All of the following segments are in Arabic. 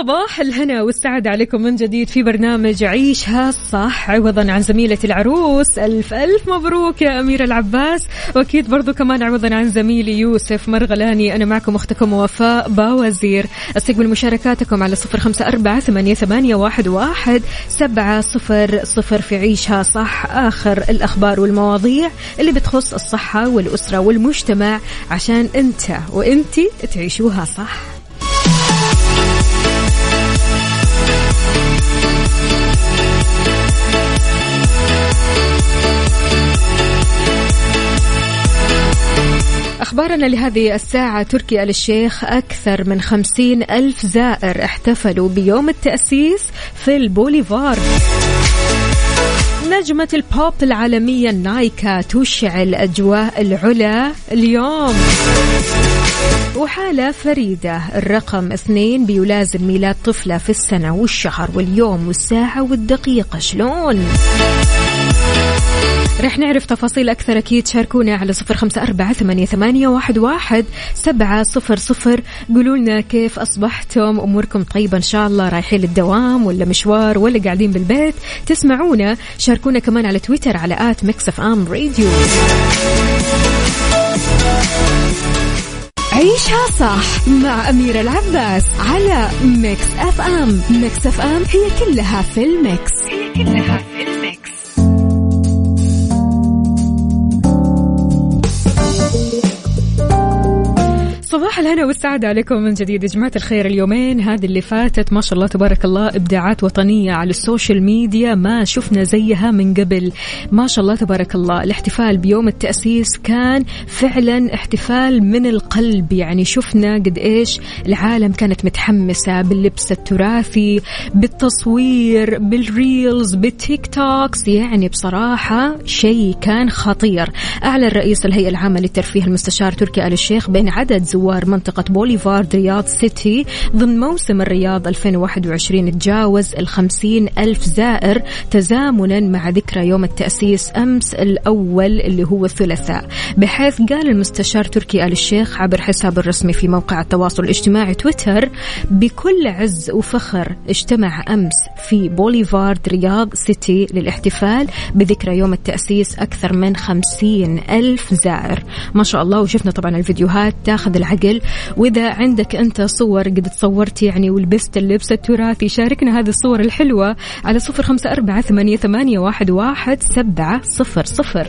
صباح الهنا والسعادة عليكم من جديد في برنامج عيشها صح عوضا عن زميلة العروس. ألف ألف مبروك يا أميرة العباس. وأكيد برضو كمان عوضا عن زميلي يوسف مرغلاني. أنا معكم أختكم وفاء باوزير. أستقبل مشاركاتكم على صفر خمسة أربعة ثمانية, واحد سبعة صفر صفر في عيشها صح آخر الأخبار والمواضيع اللي بتخص الصحة والأسرة والمجتمع عشان أنت وأنتي تعيشوها صح. أخبارنا لهذه الساعة تركي آل الشيخ أكثر من خمسين ألف زائر احتفلوا بيوم التأسيس في البوليفار نجمة البوب العالمية نايكا تشعل أجواء العلا اليوم وحالة فريدة الرقم اثنين بيلازم ميلاد طفلة في السنة والشهر واليوم والساعة والدقيقة شلون؟ رح نعرف تفاصيل أكثر أكيد. شاركونا على صفر خمسة أربعة ثمانية, واحد, واحد سبعة صفر صفر. قولوا لنا كيف أصبحتم؟ أموركم طيبة إن شاء الله. رايحين للدوام ولا مشوار ولا قاعدين بالبيت؟ تسمعونا. شاركونا كمان على تويتر على at Mix FM Radio. عيشها صح مع أميرة العباس على Mix FM. Mix FM هي كلها في ال mix. هي كلها في ال mix. صباح الهنا والسعادة عليكم من جديد يا جماعة الخير. اليومين هذه اللي فاتت ما شاء الله تبارك الله إبداعات وطنية على ال social media ما شفنا زيها من قبل. ما شاء الله تبارك الله الاحتفال بيوم التأسيس كان فعلا احتفال من القلب. يعني شفنا قد إيش العالم كانت متحمسة باللبس التراثي بالتصوير بال reels بال TikToks. يعني بصراحة شيء كان خطير. أعلن رئيس الهيئة العامة للترفيه المستشار تركي آل الشيخ بين عدد زوار منطقة بوليفارد رياض سيتي ضمن موسم الرياض 2021 تجاوز الخمسين ألف زائر تزامنا مع ذكرى يوم التأسيس أمس الأول اللي هو الثلاثاء. بحيث قال المستشار تركي آل الشيخ عبر حسابه الرسمي في موقع التواصل الاجتماعي تويتر بكل عز وفخر اجتمع أمس في بوليفارد رياض سيتي للاحتفال بذكرى يوم التأسيس أكثر من خمسين ألف زائر. ما شاء الله وشفنا طبعا الفيديوهات تاخذ العقل وإذا عندك أنت صور قد تصورت يعني ولبست اللبس التراثي شاركنا هذه الصور الحلوة على صفر خمسة أربعة ثمانية, واحد سبعة صفر صفر.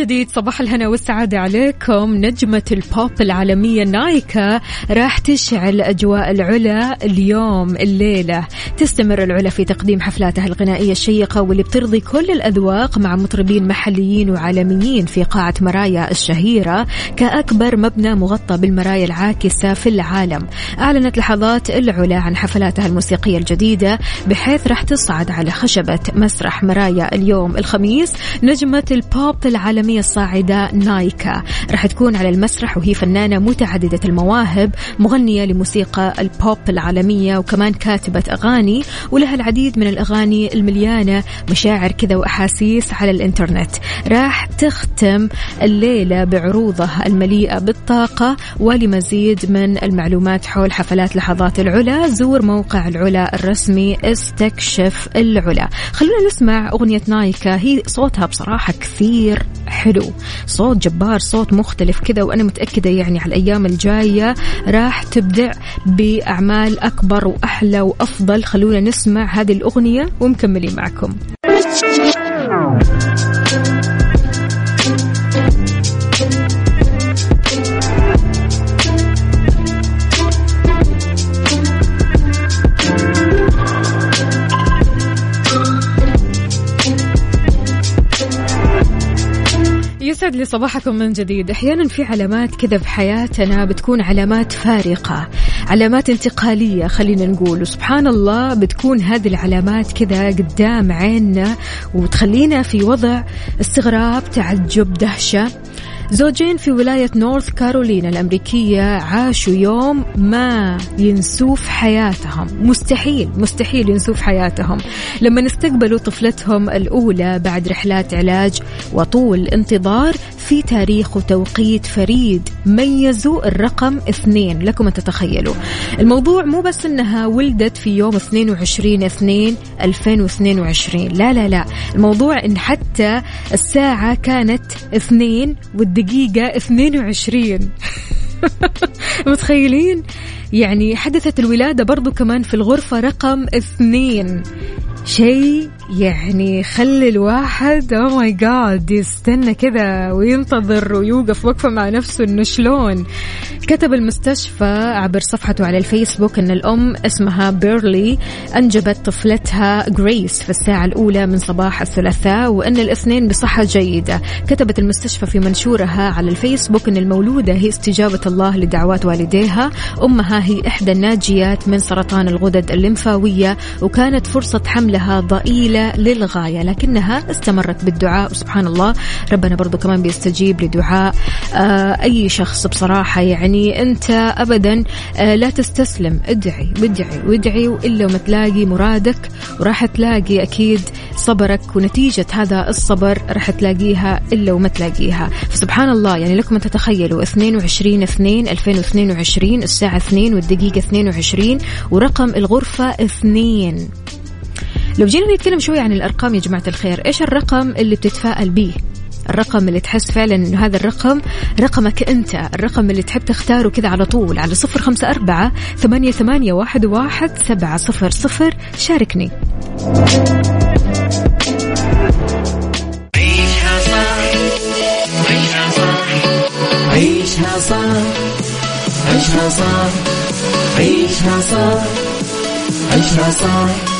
جديد صباح الهنا والسعادة عليكم. نجمة البوب العالمية نايكا راح تشعل أجواء العلا اليوم الليلة. تستمر العلا في تقديم حفلاتها الغنائية الشيقة واللي بترضي كل الأذواق مع مطربين محليين وعالميين في قاعة مرايا الشهيرة كأكبر مبنى مغطى بالمرايا العاكسة في العالم. أعلنت لحظات العلا عن حفلاتها الموسيقية الجديدة بحيث راح تصعد على خشبة مسرح مرايا اليوم الخميس. نجمة البوب العالمية الصاعدة نايكا. راح تكون على المسرح وهي فنانة متعددة المواهب مغنية لموسيقى البوب العالمية وكمان كاتبة أغاني ولها العديد من الأغاني المليانة مشاعر كذا وأحاسيس على الإنترنت. راح تختم الليلة بعروضها المليئة بالطاقة ولمزيد من المعلومات حول حفلات لحظات العلا. زور موقع العلا الرسمي استكشف العلا. خلونا نسمع أغنية نايكا. هي صوتها بصراحة كثير حلو صوت جبار صوت مختلف كذا وأنا متأكدة يعني على الأيام الجاية راح تبدع بأعمال أكبر وأحلى وأفضل. خلونا نسمع هذه الأغنية ومكملين معكم. يسعد لي صباحكم من جديد. أحيانا في علامات كذا في حياتنا بتكون علامات فارقة علامات انتقالية خلينا نقول. وسبحان الله بتكون هذه العلامات كذا قدام عيننا وتخلينا في وضع استغراب تعجب دهشة. زوجين في ولاية نورث كارولينا الأمريكية عاشوا يوم ما ينسوه في حياتهم. مستحيل مستحيل ينسوه في حياتهم. لما استقبلوا طفلتهم الأولى بعد رحلات علاج وطول انتظار في تاريخ وتوقيت فريد ميزوا الرقم اثنين. لكم أن تتخيلوا. الموضوع مو بس أنها ولدت في يوم 22 2 2022 لا لا لا. الموضوع أن حتى الساعة كانت اثنين والدقيقة 22 متخيلين؟ يعني حدثت الولادة برضو كمان في الغرفة رقم اثنين. شيء يعني خلي الواحد oh my God يستنى كذا وينتظر ويوقف وقفة مع نفسه إنه شلون. كتب المستشفى عبر صفحته على الفيسبوك إن الأم اسمها بيرلي أنجبت طفلتها جريس في الساعة الأولى من صباح الثلاثاء وإن الاثنين بصحة جيدة. كتبت المستشفى في منشورها على الفيسبوك إن المولودة هي استجابة الله لدعوات والديها. أمها هي إحدى الناجيات من سرطان الغدد الليمفاوية وكانت فرصة حملها ضئيلة للغاية لكنها استمرت بالدعاء. وسبحان الله ربنا برضو كمان بيستجيب لدعاء آه أي شخص بصراحة يعني أنت أبدا آه لا تستسلم. ادعي وادعي وادعي وإلا وما تلاقي مرادك وراح تلاقي أكيد صبرك ونتيجة هذا الصبر راح تلاقيها إلا وما تلاقيها. فسبحان الله يعني لكم أن تتخيلوا 22 2 2022 الساعة 2 والدقيقة 22 ورقم الغرفة 2 لو جينا نتكلم شوي عن الأرقام يا جماعة الخير إيش الرقم اللي بتتفائل به الرقم اللي تحس فعلا إنه هذا الرقم رقمك أنت الرقم اللي تحب تختاره كذا على طول على صفر خمسة أربعة ثمانية, ثمانية واحد, واحد سبعة صفر صفر شاركني. عيشها صح عيشها صح عيشها صح عيشها صح عيشها صح عيشها صح.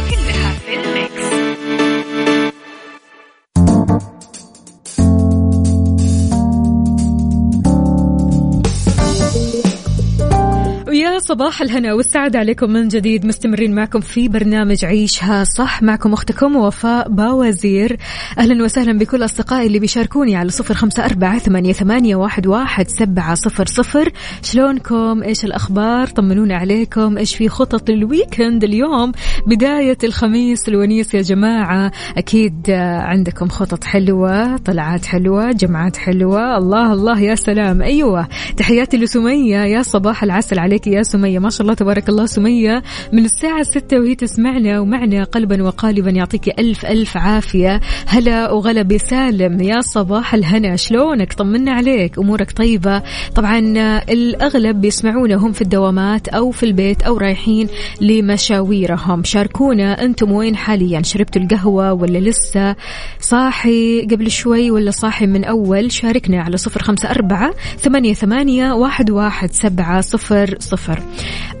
صباح الهنا والسعادة عليكم من جديد مستمرين معكم في برنامج عيشها صح. معكم أختكم وفاء باوزير. أهلا وسهلا بكل أصدقائي اللي بيشاركوني على صفر خمسة أربعة ثمانية, واحد, واحد سبعة صفر صفر. شلونكم؟ إيش الأخبار؟ طمنونا عليكم. إيش في خطط ال weekend اليوم؟ بداية الخميس الونيس يا جماعة. أكيد عندكم خطط حلوة طلعات حلوة جمعات حلوة. الله الله يا سلام. أيوة تحياتي لسمية. يا صباح العسل عليك يا سمية. ما شاء الله تبارك الله سمية. من الساعة ستة وهي تسمعنا ومعنا قلبا وقالبا يعطيك ألف ألف عافية. هلا وغلا بسالم. يا صباح الهنا. شلونك؟ طمنا عليك. أمورك طيبة. طبعا الأغلب بيسمعونا هم في الدوامات أو في البيت أو رايحين لمشاويرهم. شاركونا أنتم وين حاليا؟ شربتوا القهوة ولا لسه؟ صاحي قبل شوي ولا صاحي من أول؟ شاركنا على صفر خمسة أربعة ثمانية, ثمانية واحد, واحد سبعة صفر صفر.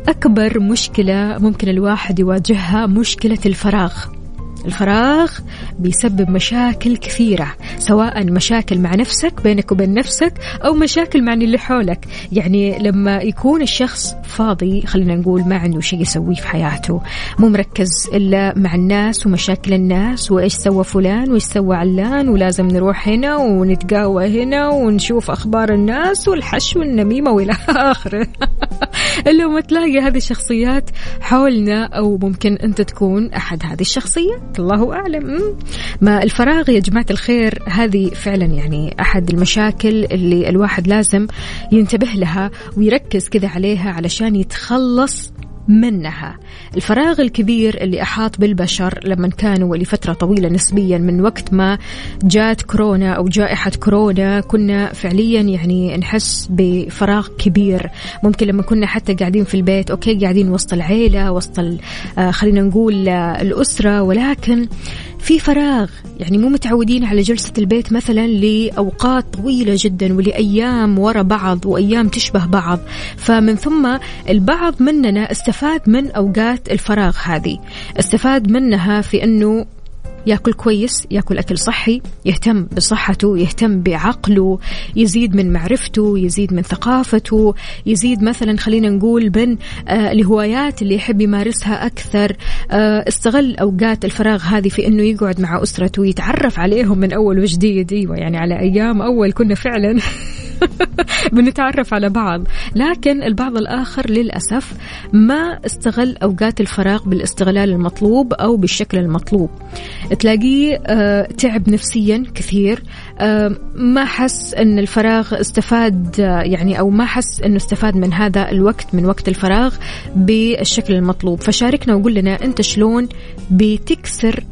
أكبر مشكلة ممكن الواحد يواجهها مشكلة الفراغ. الفراغ بيسبب مشاكل كثيرة سواء مشاكل مع نفسك بينك وبين نفسك أو مشاكل مع اللي حولك. يعني لما يكون الشخص فاضي خلينا نقول ما عنده شيء يسويه في حياته مو مركز إلا مع الناس ومشاكل الناس وإيش سوى فلان وإيش سوى علان ولازم نروح هنا ونتقاوى هنا ونشوف أخبار الناس والحش والنميمة وإلى آخره. إلا ما تلاقي هذه الشخصيات حولنا أو ممكن أنت تكون أحد هذه الشخصيات. الله أعلم. ما الفراغ يا جماعة الخير هذه فعلا يعني أحد المشاكل اللي الواحد لازم ينتبه لها ويركز كذا عليها علشان يتخلص منها. الفراغ الكبير اللي أحاط بالبشر لما كانوا لفترة طويلة نسبيا من وقت ما جات كورونا أو جائحة كورونا كنا فعليا يعني نحس بفراغ كبير. ممكن لما كنا حتى قاعدين في البيت أوكي قاعدين وسط العيلة وسط آه، خلينا نقول آه، الأسرة ولكن في فراغ. يعني مو متعودين على جلسة البيت مثلا لأوقات طويلة جدا ولأيام ورا بعض وأيام تشبه بعض. فمن ثم البعض مننا استفاد من أوقات الفراغ هذه. استفاد منها في أنه ياكل كويس ياكل أكل صحي يهتم بصحته يهتم بعقله يزيد من معرفته يزيد من ثقافته يزيد مثلا خلينا نقول من آه الهوايات اللي يحب يمارسها أكثر. آه استغل أوقات الفراغ هذه في إنه يقعد مع أسرته ويتعرف عليهم من أول وجديد. إيوه يعني على أيام أول كنا فعلا. بنتعرف على بعض. لكن البعض الآخر للأسف ما استغل أوقات الفراغ بالاستغلال المطلوب أو بالشكل المطلوب. تلاقيه آه، تعب نفسيا كثير. آه، ما حس أن الفراغ استفاد يعني أو ما حس أنه استفاد من هذا الوقت من وقت الفراغ بالشكل المطلوب. فشاركنا وقول لنا أنت شلون بتكسر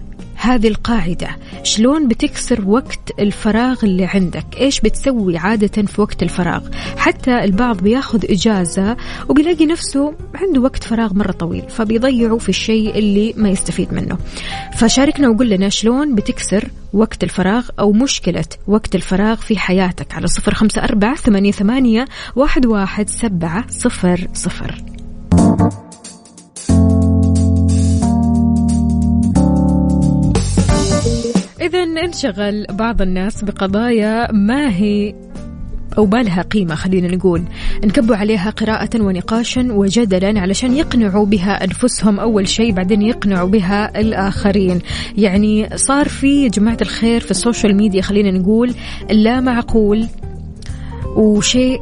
هذه القاعدة. شلون بتكسر وقت الفراغ اللي عندك؟ إيش بتسوي عادة في وقت الفراغ؟ حتى البعض بياخذ إجازة وبيلاقي نفسه عنده وقت فراغ مرة طويل فبيضيعه في الشيء اللي ما يستفيد منه. فشاركنا وقول لنا شلون بتكسر وقت الفراغ أو مشكلة وقت الفراغ في حياتك على صفر خمسة أربعة ثمانية, ثمانية واحد, واحد سبعة صفر صفر. إذا انشغل بعض الناس بقضايا ما هي أو ما لها قيمة خلينا نقول. نكبوا عليها قراءة ونقاشا وجدلا علشان يقنعوا بها أنفسهم أول شيء بعدين يقنعوا بها الآخرين. يعني صار في جماعة الخير في ال social media خلينا نقول لا معقول وشيء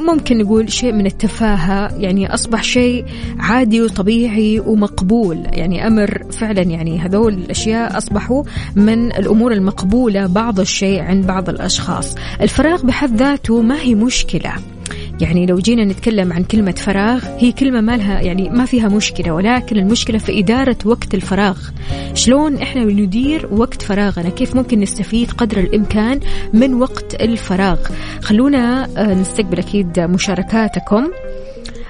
ممكن نقول شيء من التفاهة. يعني أصبح شيء عادي وطبيعي ومقبول. يعني أمر فعلا يعني هذول الأشياء أصبحوا من الأمور المقبولة بعض الشيء عند بعض الأشخاص. الفراغ بحد ذاته ما هي مشكلة. يعني لو جينا نتكلم عن كلمة فراغ هي كلمة ما لها يعني ما فيها مشكلة ولكن المشكلة في إدارة وقت الفراغ. شلون إحنا ندير وقت فراغنا؟ كيف ممكن نستفيد قدر الإمكان من وقت الفراغ؟ خلونا آه، نستقبل أكيد مشاركاتكم.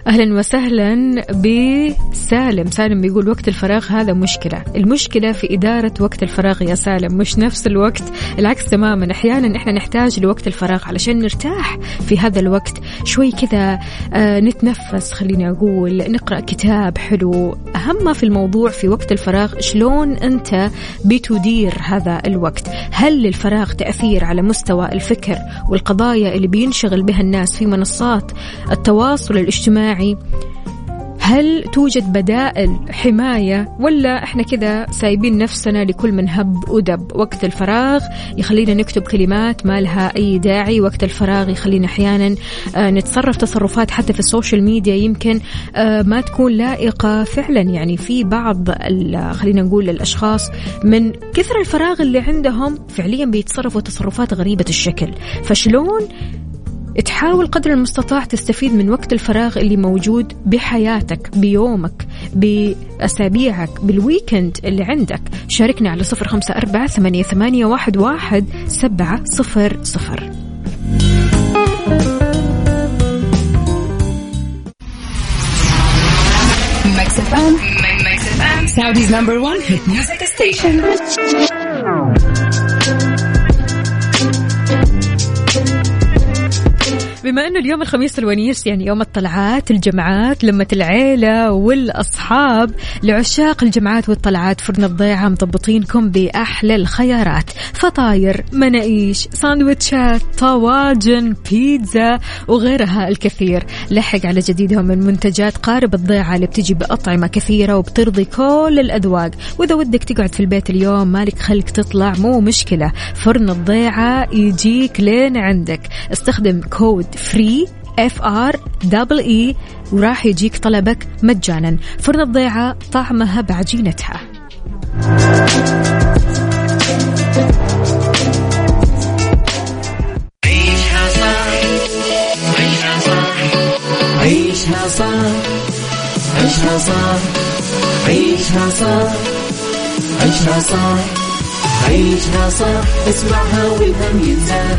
أهلا وسهلا بسالم. سالم بيقول وقت الفراغ هذا مشكلة. المشكلة في إدارة وقت الفراغ يا سالم مش نفس الوقت. العكس تماما. أحيانا إحنا نحتاج لوقت الفراغ علشان نرتاح في هذا الوقت. شوي كذا آه نتنفس خليني أقول نقرأ كتاب حلو. أهم في الموضوع في وقت الفراغ شلون أنت بتدير هذا الوقت؟ هل للفراغ تأثير على مستوى الفكر والقضايا اللي بينشغل بها الناس في منصات التواصل الاجتماعي الاجتماعي. هل توجد بدائل حماية ولا إحنا كذا سايبين نفسنا لكل من هب ودب وقت الفراغ يخلينا نكتب كلمات ما لها أي داعي وقت الفراغ يخلينا أحيانا آه، نتصرف تصرفات حتى في ال social media. يمكن آه، ما تكون لائقة فعلا. يعني في بعض خلينا نقول الأشخاص من كثر الفراغ اللي عندهم فعليا بيتصرفوا تصرفات غريبة الشكل. فشلون تحاول قدر المستطاع تستفيد من وقت الفراغ اللي موجود بحياتك بيومك بأسابيعك بالويكند اللي عندك. شاركنا على صفر خمسة أربعة ثمانية, واحد سبعة صفر صفر. Saudi's number one hit music station. بما إنه اليوم الخميس الونيس يعني يوم الطلعات الجمعات لمة العيلة والأصحاب لعشاق الجمعات والطلعات فرن الضيعة مضبطينكم بأحلى الخيارات. فطاير مناقيش ساندويتشات طواجن بيتزا وغيرها الكثير. لحق على جديدهم من منتجات قارب الضيعة اللي بتجي بأطعمة كثيرة وبترضي كل الأذواق. وإذا ودك تقعد في البيت اليوم مالك خلق تطلع مو مشكلة. فرن الضيعة يجيك لين عندك. استخدم كود free F R double E وراح يجيك طلبك مجانا. فرن الضيعة طعمها بعجينتها. عيشها صح عيشها صح عيشها صح عيشها صح عيشها صح عيشها صح عيشها صح. اسمعها والهم ينزاح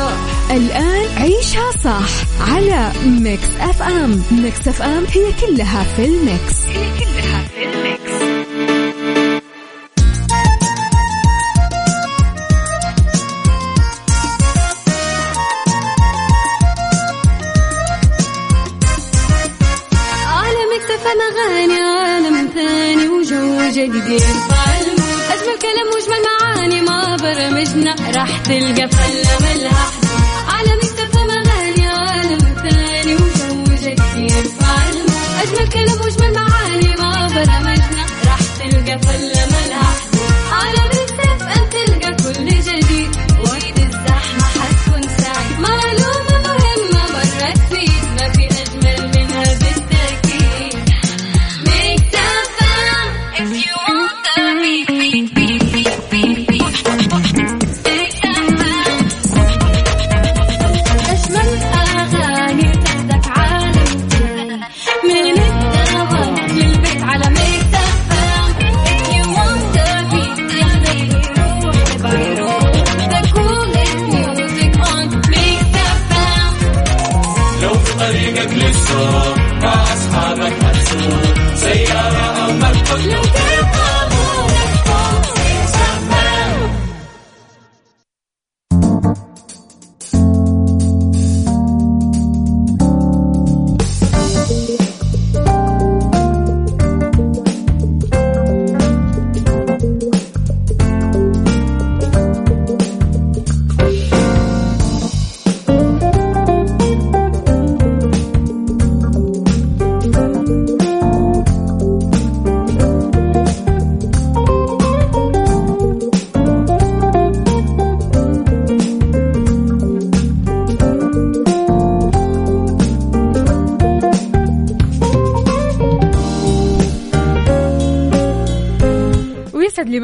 الآن عيشها صح على ميكس أف أم. ميكس أف أم هي كلها في الميكس. هي كلها في الميكس. على عالم ثاني وجو جديد. أجمل كلام وأجمل معاني ما برمجنا. راح تلقى فلة ملها معاني ما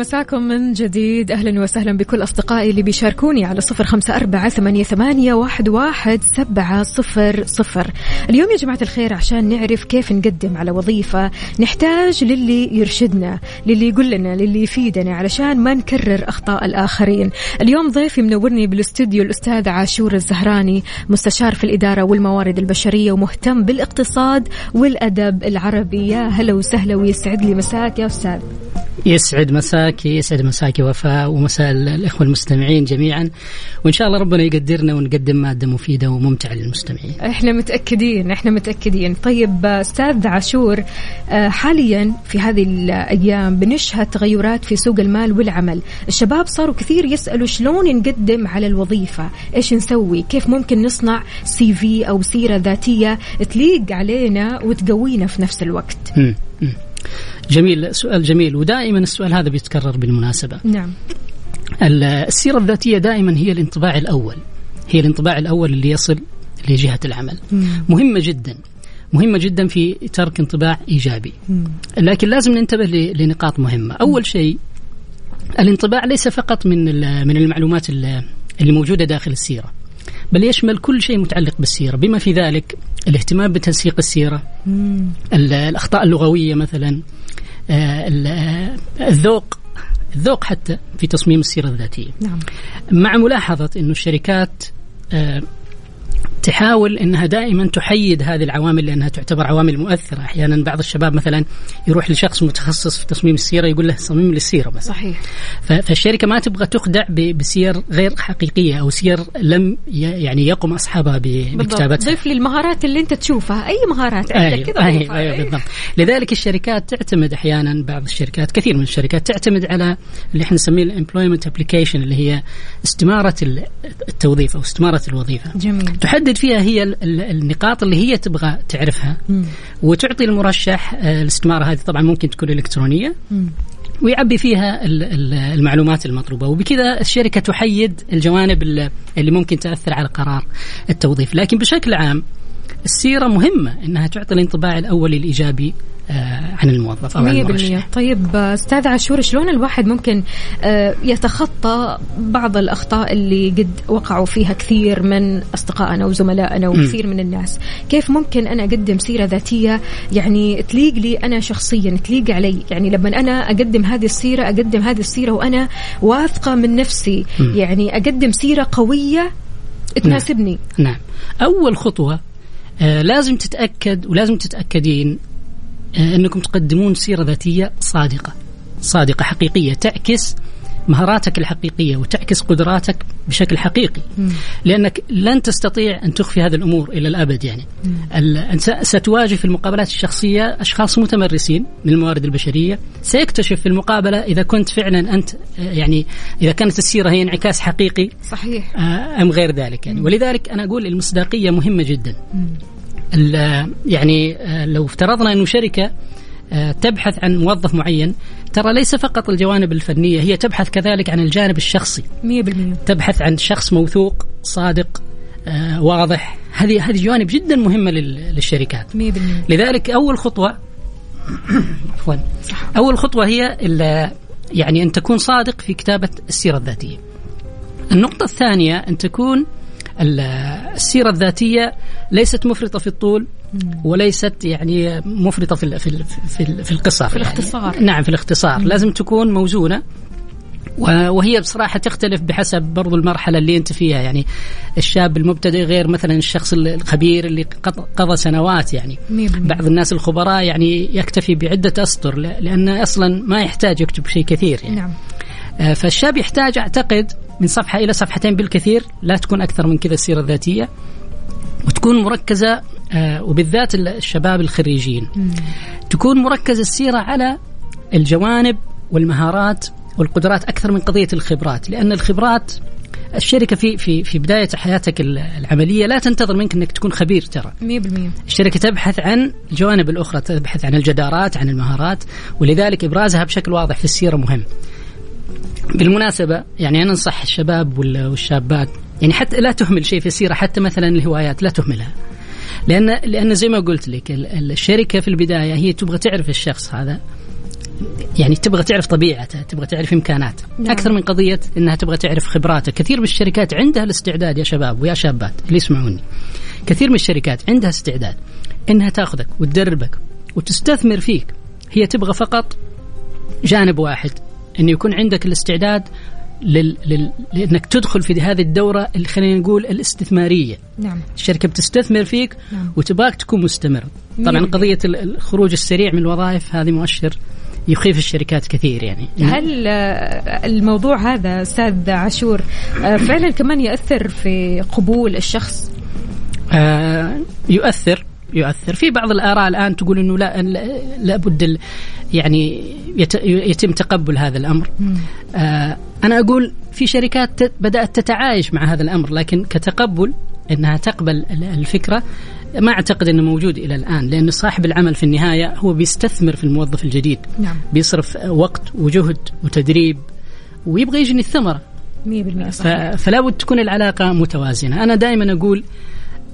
مساكم من جديد. أهلا وسهلا بكل أصدقائي اللي بيشاركوني على صفر خمسة أربعة ثمانية, ثمانية واحد, واحد سبعة صفر صفر. اليوم يا جماعة الخير عشان نعرف كيف نقدم على وظيفة نحتاج للي يرشدنا للي يقول لنا للي يفيدنا علشان ما نكرر أخطاء الآخرين. اليوم ضيفي منورني بالاستوديو الأستاذ عاشور الزهراني مستشار في الإدارة والموارد البشرية ومهتم بالاقتصاد والأدب العربي. يا هلا وسهلا ويسعد لي مساك يا أستاذ. يسعد مساك يسعد مساك وفاء ومساء الإخوة المستمعين جميعا. وإن شاء الله ربنا يقدرنا ونقدم مادة مفيدة وممتعة للمستمعين. إحنا متأكدين إحنا متأكدين. طيب أستاذ عاشور آه، حاليا في هذه الأيام بنشهد تغيرات في سوق المال والعمل. الشباب صاروا كثير يسألوا شلون نقدم على الوظيفة؟ إيش نسوي؟ كيف ممكن نصنع سي في أو سيرة ذاتية تليق علينا وتقوينا في نفس الوقت؟ مم. مم. جميل سؤال جميل. ودائما السؤال هذا بيتكرر بالمناسبة. نعم. ال- السيرة الذاتية دائما هي الانطباع الأول. هي الانطباع الأول اللي يصل لجهة العمل. مهمة جدا. مهمة جدا في ترك انطباع إيجابي. لكن لازم ننتبه لنقاط مهمة. أول شيء الانطباع ليس فقط من من المعلومات ال- اللي موجودة داخل السيرة بل يشمل كل شيء متعلق بالسيرة. بما في ذلك الاهتمام بتنسيق السيرة مم. ال- الأخطاء اللغوية مثلا الذوق الذوق حتى في تصميم السيرة الذاتية. نعم. مع ملاحظة إنه الشركات آه، تحاول إنها دائما تحيد هذه العوامل لأنها تعتبر عوامل مؤثرة، أحيانا بعض الشباب مثلا يروح لشخص متخصص في تصميم السيرة يقول له صمم لي السيره بس. صحيح. فالشركة ما تبغى تخدع بسير غير حقيقية أو سير لم يعني يقم أصحابها بكتابتها. ضيف لي المهارات اللي أنت تشوفها. أي مهارات؟ عندك أيوة كذا أيوة, ضيفها. أيوة بالضبط. لذلك الشركات تعتمد أحيانا بعض الشركات كثير من الشركات تعتمد على اللي إحنا نسميه ال employment application اللي هي استمارة ال- التوظيف أو استمارة الوظيفة. جميل. تحدد فيها هي ال- ال- النقاط اللي هي تبغى تعرفها مم. وتعطي المرشح آه، الاستماره هذه طبعا ممكن تكون إلكترونية مم. ويعبي فيها ال- ال- المعلومات المطلوبة وبكذا الشركة تحدد الجوانب ال- اللي ممكن تأثر على قرار التوظيف لكن بشكل عام السيرة مهمة إنها تعطي الانطباع الأولي الإيجابي آه، عن الموظف أو عن مية المرشح بالمية طيب آه، أستاذ عاشور شلون الواحد ممكن آه، يتخطى بعض الأخطاء اللي قد وقعوا فيها كثير من أصدقائنا وزملائنا وكثير من الناس؟ كيف ممكن أنا أقدم سيرة ذاتية؟ يعني تليق لي أنا شخصيا تليق علي؟ يعني لما أنا أقدم هذه السيرة أقدم هذه السيرة وأنا واثقة من نفسي. يعني أقدم سيرة قوية تناسبني. نعم. أول خطوة آه، لازم تتأكد ولازم تتأكدين آه، أنكم تقدمون سيرة ذاتية صادقة. صادقة حقيقية. تعكس مهاراتك الحقيقية وتعكس قدراتك بشكل حقيقي. لأنك لن تستطيع أن تخفي هذه الأمور إلى الأبد يعني. ستواجه في المقابلات الشخصية أشخاص متمرسين من الموارد البشرية. سيكتشف في المقابلة إذا كنت فعلا أنت آه، يعني إذا كانت السيرة هي انعكاس حقيقي. صحيح. آه، أم غير ذلك يعني. ولذلك أنا أقول المصداقية مهمة جدا. ال- يعني آه، لو افترضنا إنه شركة آه، تبحث عن موظف معين ترى ليس فقط الجوانب الفنية هي تبحث كذلك عن الجانب الشخصي. مية بالمية. تبحث عن شخص موثوق صادق آه، واضح. هذه هذه جوانب جدا مهمة لل- للشركات. مية بالمية. لذلك أول خطوة عفوا أول خطوة هي يعني أن تكون صادق في كتابة السيرة الذاتية. النقطة الثانية أن تكون ال- السيرة الذاتية ليست مفرطة في الطول وليست يعني مفرطة في في في, في القصر في يعني. الاختصار. نعم في الاختصار لازم تكون موزونة و- وهي بصراحة تختلف بحسب برضو المرحلة اللي أنت فيها يعني الشاب المبتدئ غير مثلا الشخص الخبير اللي قض- قضى سنوات يعني بالمية. بعض الناس الخبراء يعني يكتفي بعدة أسطر لأنه أصلا ما يحتاج يكتب شيء كثير يعني نعم آه، فالشاب يحتاج أعتقد من صفحة إلى صفحتين بالكثير لا تكون أكثر من كذا السيرة الذاتية. وتكون مركزة آه، وبالذات ال- الشباب الخريجين. تكون مركزة السيرة على الجوانب والمهارات والقدرات أكثر من قضية الخبرات. لأن الخبرات الشركة في في في بداية حياتك ال- العملية لا تنتظر منك أنك تكون خبير ترى. مية بالمية. الشركة تبحث عن الجوانب الأخرى تبحث عن الجدارات عن المهارات ولذلك إبرازها بشكل واضح في السيرة مهم. بالمناسبة يعني أنا أنصح الشباب وال- والشابات يعني حتى لا تهمل شيء في السيرة حتى مثلا الهوايات لا تهملها. لأن لأن زي ما قلت لك ال- ال- الشركة في البداية هي تبغى تعرف الشخص هذا. يعني تبغى تعرف طبيعته تبغى تعرف إمكاناته. نعم. أكثر من قضية أنها تبغى تعرف خبراته. كثير من الشركات عندها الاستعداد يا شباب ويا شابات اللي يسمعوني. كثير من الشركات عندها استعداد إنها تأخذك وتدربك وتستثمر فيك. هي تبغى فقط جانب واحد انه يكون عندك الاستعداد لل... لل... لإنك تدخل في هذه الدورة اللي خلينا نقول الاستثمارية. نعم. الشركة بتستثمر فيك نعم. وتباك تكون مستمر. طبعا قضية ال- الخروج السريع من الوظائف هذه مؤشر يخيف الشركات كثير يعني. هل آه، الموضوع هذا أستاذ عاشور آه، فعلا كمان ياثر في قبول الشخص؟ آه، يؤثر. يؤثر. في بعض الآراء الآن تقول إنه لا لا- لابد يعني يت- يتم تقبل هذا الأمر. آه، أنا أقول في شركات ت- بدأت تتعايش مع هذا الأمر لكن كتقبل إنها تقبل ال- الفكرة ما أعتقد إنه موجود إلى الآن لأن صاحب العمل في النهاية هو بيستثمر في الموظف الجديد. نعم. بيصرف وقت وجهد وتدريب ويبغى يجني الثمرة. 100% ف- صحيح. فلا بد تكون العلاقة متوازنة. أنا دائما أقول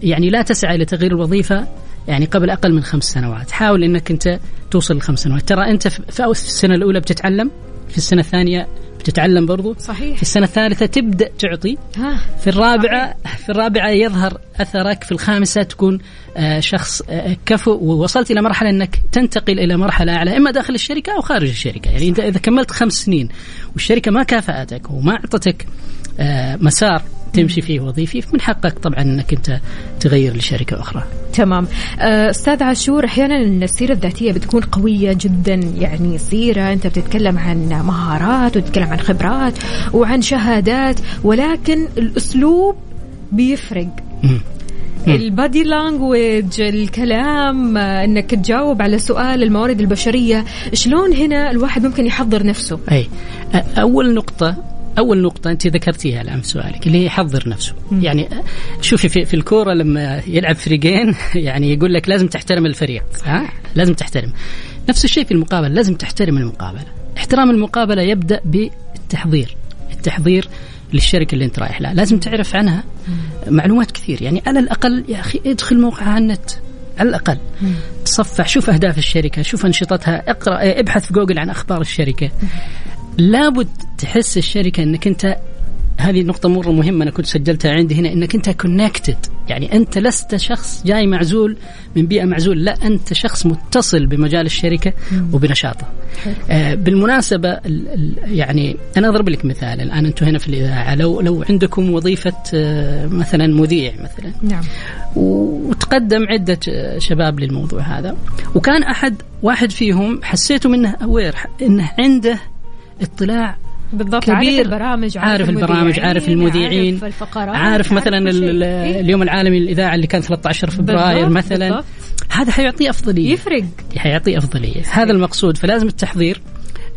يعني لا تسعى لتغيير الوظيفة يعني قبل أقل من خمس سنوات. حاول أنك أنت توصل لخمس سنوات. ترى أنت في السنة الأولى بتتعلم في السنة الثانية وتتعلم برضو. صحيح. في السنة الثالثة تبدأ تعطي. ها. في الرابعه في الرابعة يظهر أثرك في الخامسة تكون آه، شخص آه، كفؤ ووصلت إلى مرحلة إنك تنتقل إلى مرحلة أعلى إما داخل الشركة أو خارج الشركة. يعني انت إذا كملت خمس سنين والشركة ما كافأتك وما أعطتك آه، مسار تمشي فيه وظيفي من حقك طبعا إنك أنت تغير لشركة أخرى. تمام. آه، أستاذ عاشور أحيانا السيرة الذاتية بتكون قوية جدا يعني سيره أنت بتتكلم عن مهارات وتتكلم عن خبرات وعن شهادات ولكن الأسلوب بيفرق. البادي لانجويج الكلام آه، إنك تجاوب على سؤال الموارد البشرية شلون هنا الواحد ممكن يحضر نفسه؟ أي أول نقطة أول نقطة أنت ذكرتيها الآن في سؤالك اللي هي يحضر نفسه،. يعني شوفي في, في الكورة لما يلعب فريقين يعني يقول لك لازم تحترم الفريق، ها؟ لازم تحترم. نفس الشيء في المقابلة، لازم تحترم المقابلة. احترام المقابلة يبدأ بالتحضير، التحضير للشركة اللي أنت رايح لها، لازم تعرف عنها معلومات كثير، يعني على الأقل يا أخي ادخل موقعها على النت على الأقل. تصفح شوف أهداف الشركة شوف أنشطتها اقرأ ابحث في جوجل عن أخبار الشركة. لابد تحس الشركة أنك أنت هذه نقطة مرة مهمة أنا كنت سجلتها عندي هنا أنك أنت connected يعني أنت لست شخص جاي معزول من بيئة معزول لا أنت شخص متصل بمجال الشركة وبنشاطه. آه بالمناسبة ال ال يعني أنا أضرب لك مثال الآن أنتم هنا في الإذاعة. لو لو عندكم وظيفة آه مثلا مذيع مثلا. نعم. وتقدم عدة شباب للموضوع هذا وكان أحد واحد فيهم حسيته منه أوير إنه عنده اطلاع بالضبط كبير. عارف البرامج عارف البرامج عارف المذيعين عارف الفقرات عارف مثلا إيه؟ اليوم العالمي للإذاعة اللي كان 13 فبراير مثلا بالضبط. هذا حيعطيه أفضلية. يفرق. حيعطيه أفضلية. هذا المقصود. فلازم التحضير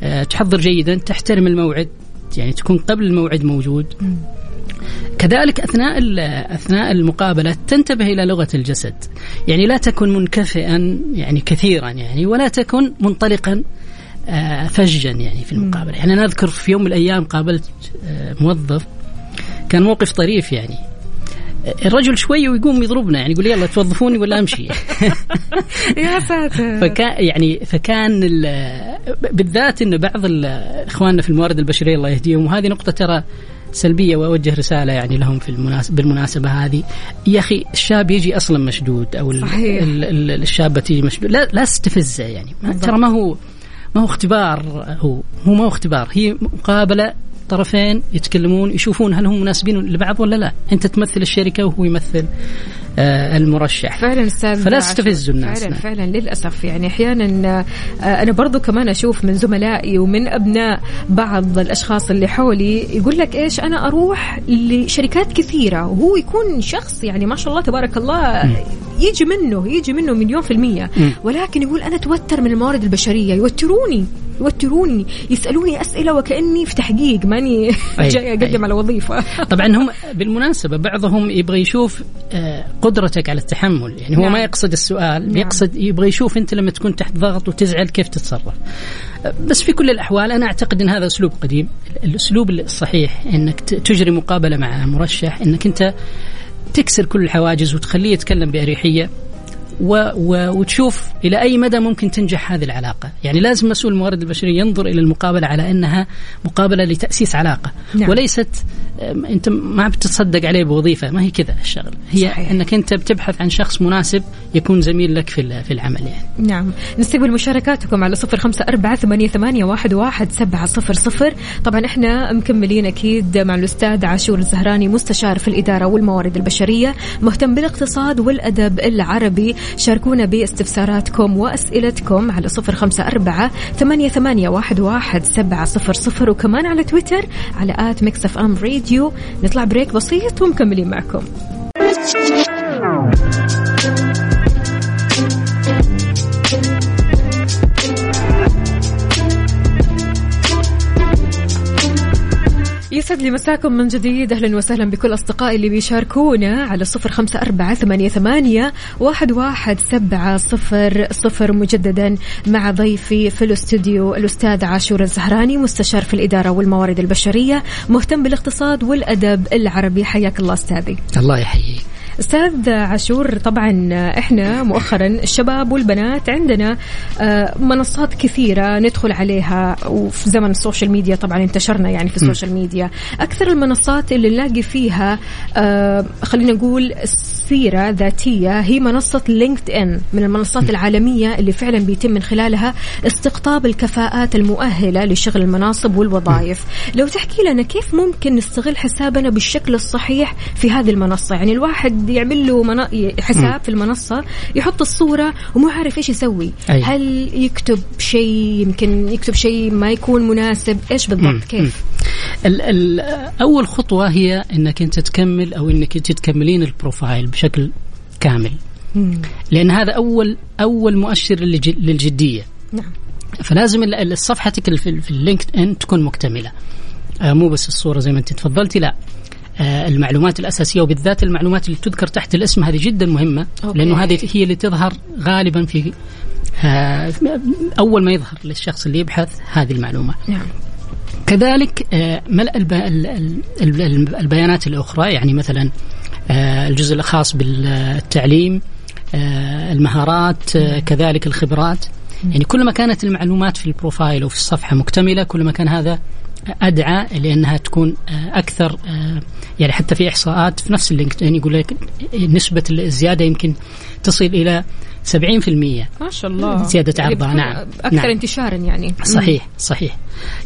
آه، تحضر جيدا تحترم الموعد يعني تكون قبل الموعد موجود. كذلك أثناء أثناء المقابلة تنتبه إلى لغة الجسد. يعني لا تكن منكفئا يعني كثيرا يعني ولا تكن منطلقا. فجا يعني في المقابلة. يعني أنا أذكر في يوم من الأيام قابلت آه، موظف كان موقف طريف يعني. الرجل شوي ويقوم يضربنا يعني يقول يلا توظفوني ولا أمشي؟ يا ساتر. فكان يعني فكان ال- بالذات إن بعض إخواننا في الموارد البشرية الله يهديهم وهذه نقطة ترى سلبية وأوجه رسالة يعني لهم في المناسبه بالمناسبة هذه. يا أخي الشاب يجي أصلا مشدود أو صحيح. ال- ال- الشابة تيجي مشدود. لا لا تستفزه يعني. ترى ما هو ما هو اختبار هو. هو ما هو اختبار. هي مقابلة طرفين يتكلمون يشوفون هل هم مناسبين لبعض ولا لا. انت تمثل الشركة وهو يمثل آه، المرشح. فعلا أستاذ فلا. تستفزوا الناس، فعلا نعم. فعلا للأسف. يعني أحيانا آه، أنا برضو كمان أشوف من زملائي ومن أبناء بعض الأشخاص اللي حولي يقول لك إيش أنا أروح لشركات كثيرة وهو يكون شخص يعني ما شاء الله تبارك الله يجي منه يجي منه مليون في المية. ولكن يقول أنا توتر من الموارد البشرية. يوتروني يوتروني يسألوني أسئلة وكأني في تحقيق. ماني جاي أقدم أي. على وظيفة طبعا هم بالمناسبة بعضهم يبغى يشوف آه، قدرتك على التحمل يعني هو نعم. ما يقصد السؤال نعم. يقصد يبغى يشوف أنت لما تكون تحت ضغط وتزعل كيف تتصرف آه، بس في كل الأحوال أنا أعتقد أن هذا أسلوب قديم الأسلوب الصحيح أنك ت- تجري مقابلة مع مرشح أنك أنت تكسر كل الحواجز وتخليه يتكلم بأريحية و و وتشوف إلى أي مدى ممكن تنجح هذه العلاقة، يعني لازم مسؤول الموارد البشريه ينظر إلى المقابلة على أنها مقابلة لتأسيس علاقة، نعم. وليست أنت ما بتتصدق عليه بوظيفة، ما هي كذا الشغله، هي صحيح. أنك أنت بتبحث عن شخص مناسب يكون زميل لك في في العمل يعني. نعم. نستقبل مشاركاتكم على صفر خمسة أربعة ثمانية, ثمانية واحد, واحد سبعة صفر صفر. طبعا إحنا مكملين أكيد مع الأستاذ عاشور الزهراني مستشار في الإدارة والموارد البشرية مهتم بالاقتصاد والأدب العربي. شاركونا باستفساراتكم وأسئلتكم على صفر خمسة أربعة ثمانية, ثمانية واحد, واحد سبعة صفر صفر وكمان على تويتر على at ميكس أف أم راديو. نطلع break بسيط ومكملين معكم. يسعد لي مساكم من جديد. أهلا وسهلا بكل أصدقائي اللي بيشاركونا على صفر خمسة أربعة ثمانية, ثمانية واحد, واحد سبعة صفر صفر مجددا مع ضيفي في الاستوديو الأستاذ عاشور الزهراني مستشار في الإدارة والموارد البشرية مهتم بالاقتصاد والأدب العربي. حياك الله أستاذي. الله يحييك. أستاذ عاشور طبعا إحنا مؤخرا الشباب والبنات عندنا آه، منصات كثيرة ندخل عليها وفي زمن ال social media طبعا انتشرنا يعني في ال social media. أكثر المنصات اللي نلاقي فيها آه، خلينا نقول سيرة ذاتية هي منصة لينكد إن من المنصات العالمية اللي فعلا بيتم من خلالها استقطاب الكفاءات المؤهلة لشغل المناصب والوظائف. لو تحكي لنا كيف ممكن نستغل حسابنا بالشكل الصحيح في هذه المنصة؟ يعني الواحد يعمل له منا... حساب في المنصة يحط الصورة ومو عارف إيش يسوي. أي. هل يكتب شيء؟ يمكن يكتب شيء ما يكون مناسب. إيش بالضبط؟ كيف؟ ال ال أول خطوة هي إنك أنت تكمل أو إنك أنت تكملين ال profile بشكل كامل. مم. لأن هذا اول أول مؤشر للج- للجدية. نعم. فلازم صفحتك ال- في ال LinkedIn تكون مكتملة. آه مو بس الصورة زي ما أنت تفضلتي لا. المعلومات الأساسية وبالذات المعلومات اللي تذكر تحت الاسم هذه جدا مهمة أوكي. لأنه هذه هي اللي تظهر غالبا في آه أول ما يظهر للشخص اللي يبحث هذه المعلومة. نعم. كذلك آه، ملء الب- ال- ال- ال- البيانات الأخرى يعني مثلا آه، الجزء الخاص بالتعليم آه، المهارات آه، كذلك الخبرات. يعني كلما كانت المعلومات في ال profile أو في الصفحة مكتملة كلما كان هذا أدعى لأنها تكون آه، أكثر آه، يعني حتى في إحصاءات في نفس ال LinkedIn يقول لك نسبة الزيادة يمكن تصل إلى 70% ما شاء الله. زيادة يعني عرضها، نعم. أكثر نعم. انتشارا يعني. صحيح صحيح.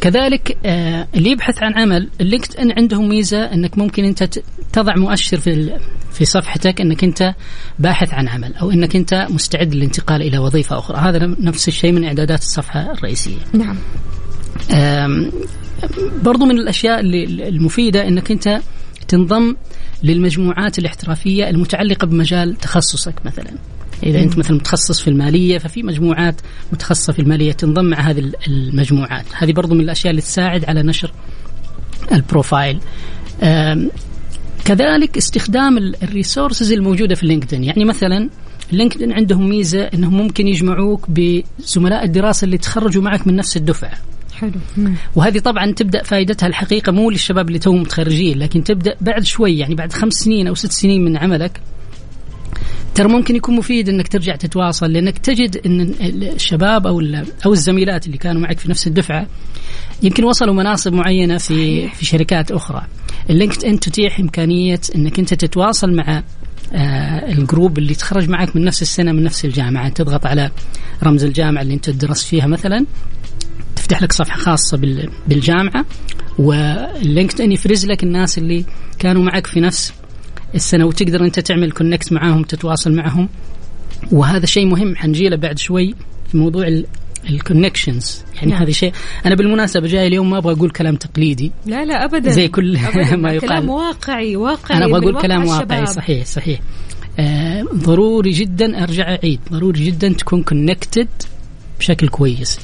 كذلك آه، اللي يبحث عن عمل اللينكد ان عندهم ميزة أنك ممكن أنت ت- تضع مؤشر في في صفحتك أنك أنت باحث عن عمل أو أنك أنت مستعد للانتقال إلى وظيفة أخرى. هذا نفس الشيء من إعدادات الصفحة الرئيسية. نعم. برضو من الأشياء اللي المفيدة إنك أنت تنضم للمجموعات الاحترافية المتعلقة بمجال تخصصك مثلا. إذا أنت مثلا متخصص في المالية ففي مجموعات متخصصة في المالية تنضم مع هذه المجموعات. هذه برضو من الأشياء اللي تساعد على نشر ال profile. كذلك استخدام ال resources الموجودة في LinkedIn. يعني مثلا LinkedIn عندهم ميزة إنهم ممكن يجمعوك بزملاء الدراسة اللي تخرجوا معك من نفس الدفعة. حلو. وهذه طبعا تبدأ فائدتها الحقيقة مو للشباب اللي توهم متخرجين لكن تبدأ بعد شوي يعني بعد خمس سنين أو ست سنين من عملك ترى ممكن يكون مفيد إنك ترجع تتواصل لأنك تجد إن الشباب أو أو الزميلات اللي كانوا معك في نفس الدفعة يمكن وصلوا مناصب معينة في في شركات أخرى. ال LinkedIn تتيح إمكانية إنك أنت تتواصل مع آه، ال group اللي تخرج معك من نفس السنة من نفس الجامعة تضغط على رمز الجامعة اللي أنت درست فيها مثلا تفتح لك صفحة خاصة بال- بالجامعة وال LinkedIn يفرز لك الناس اللي كانوا معك في نفس السنة وتقدر أنت تعمل connect معاهم تتواصل معهم وهذا شيء مهم حنجي له بعد شوي في موضوع ال connections يعني نعم. هذا شيء أنا بالمناسبة جاي اليوم ما أبغى أقول كلام تقليدي لا لا ابدا زي كل أبداً. ما يقال. كلام واقعي واقعي أنا أبغى أقول كلام واقعي. صحيح صحيح آه ضروري جدا أرجع أعيد ضروري جدا تكون connected بشكل كويس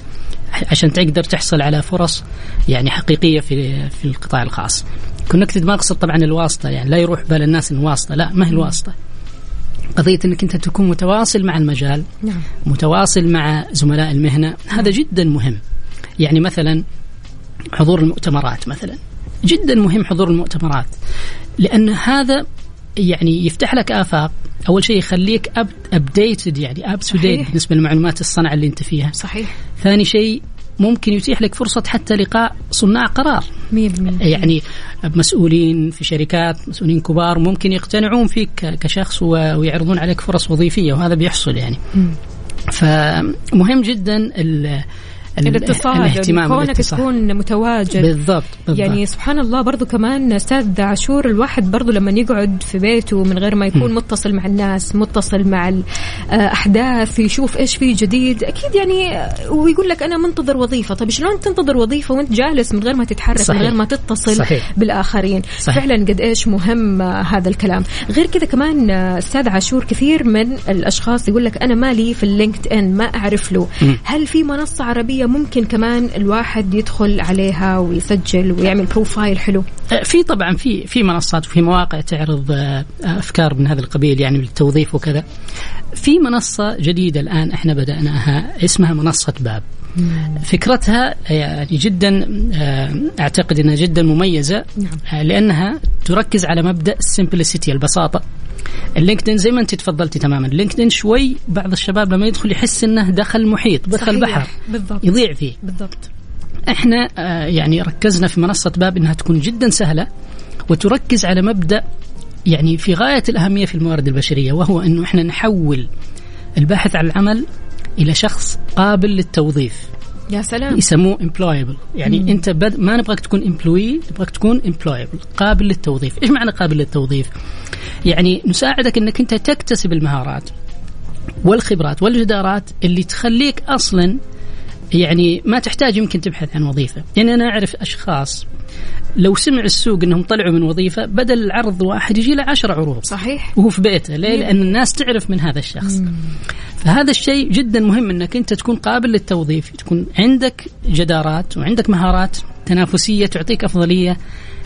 عشان تقدر تحصل على فرص يعني حقيقية في في القطاع الخاص. connected ما اقصد طبعا الواسطة يعني لا يروح بال الناس إن واسطة لا ما هي الواسطة. قضية إنك أنت تكون متواصل مع المجال نعم. متواصل مع زملاء المهنة هذا جدا مهم. يعني مثلا حضور المؤتمرات مثلا جدا مهم حضور المؤتمرات لأن هذا يعني يفتح لك آفاق. أول شيء يخليك updated يعني up to date. بالنسبة لمعلومات الصنعه اللي أنت فيها. صحيح. ثاني شيء ممكن يتيح لك فرصة حتى لقاء صناع قرار. 100% يعني مسؤولين في شركات مسؤولين كبار ممكن يقتنعون فيك كشخص ويعرضون عليك فرص وظيفية وهذا بيحصل يعني. مم. فمهم جدا الاتصال الاهتمام كونك. تكون متواجد بالضبط, بالضبط. يعني سبحان الله برضو كمان أستاذ عاشور الواحد برضو لما يقعد في بيته من غير ما يكون متصل مع الناس متصل مع الاحداث يشوف إيش في جديد أكيد يعني آه، ويقول لك أنا منتظر وظيفة طيب شلون تنتظر وظيفة وأنت جالس من غير ما تتحرك صحيح. من غير ما تتصل صحيح. بالآخرين صحيح. فعلا قد إيش مهم آه، هذا الكلام غير كذا كمان آه، أستاذ عاشور كثير من الأشخاص يقول لك أنا مالي في ال LinkedIn ما أعرف له مم. هل في منصة عربية ممكن كمان الواحد يدخل عليها ويسجل ويعمل profile حلو آه، في طبعا في في منصات وفي مواقع تعرض آه، أفكار من هذا القبيل يعني للتوظيف وكذا. في منصة جديدة الآن إحنا بدأناها اسمها منصة باب. فكرتها يعني جدا آه، أعتقد إنها جدا مميزة نعم. آه، لأنها تركز على مبدأ ال simplicity البساطة ال LinkedIn زي ما أنت تفضلتي تماما ال LinkedIn شوي بعض الشباب لما يدخل يحس إنه دخل محيط دخل صحيح. بحر بالضبط يضيع فيه بالضبط إحنا آه، يعني ركزنا في منصة باب إنها تكون جدا سهلة وتركز على مبدأ يعني في غاية الأهمية في الموارد البشرية وهو إنه إحنا نحول الباحث عن العمل إلى شخص قابل للتوظيف. يا سلام. يسموه employable. يعني مم. أنت بد ما نبغاك تكون employee نبغاك تكون employable قابل للتوظيف. إيش معنى قابل للتوظيف؟ يعني نساعدك إنك أنت تكتسب المهارات والخبرات والجدارات اللي تخليك أصلا يعني ما تحتاج يمكن تبحث عن وظيفة. يعني أنا أعرف أشخاص لو سمع السوق إنهم طلعوا من وظيفة بدل عرض واحد يجي له عشر عروض. صحيح. وهو في بيته ليه؟ لأن الناس تعرف من هذا الشخص. فهذا الشيء جدا مهم أنك أنت تكون قابل للتوظيف تكون عندك جدارات وعندك مهارات تنافسية تعطيك أفضلية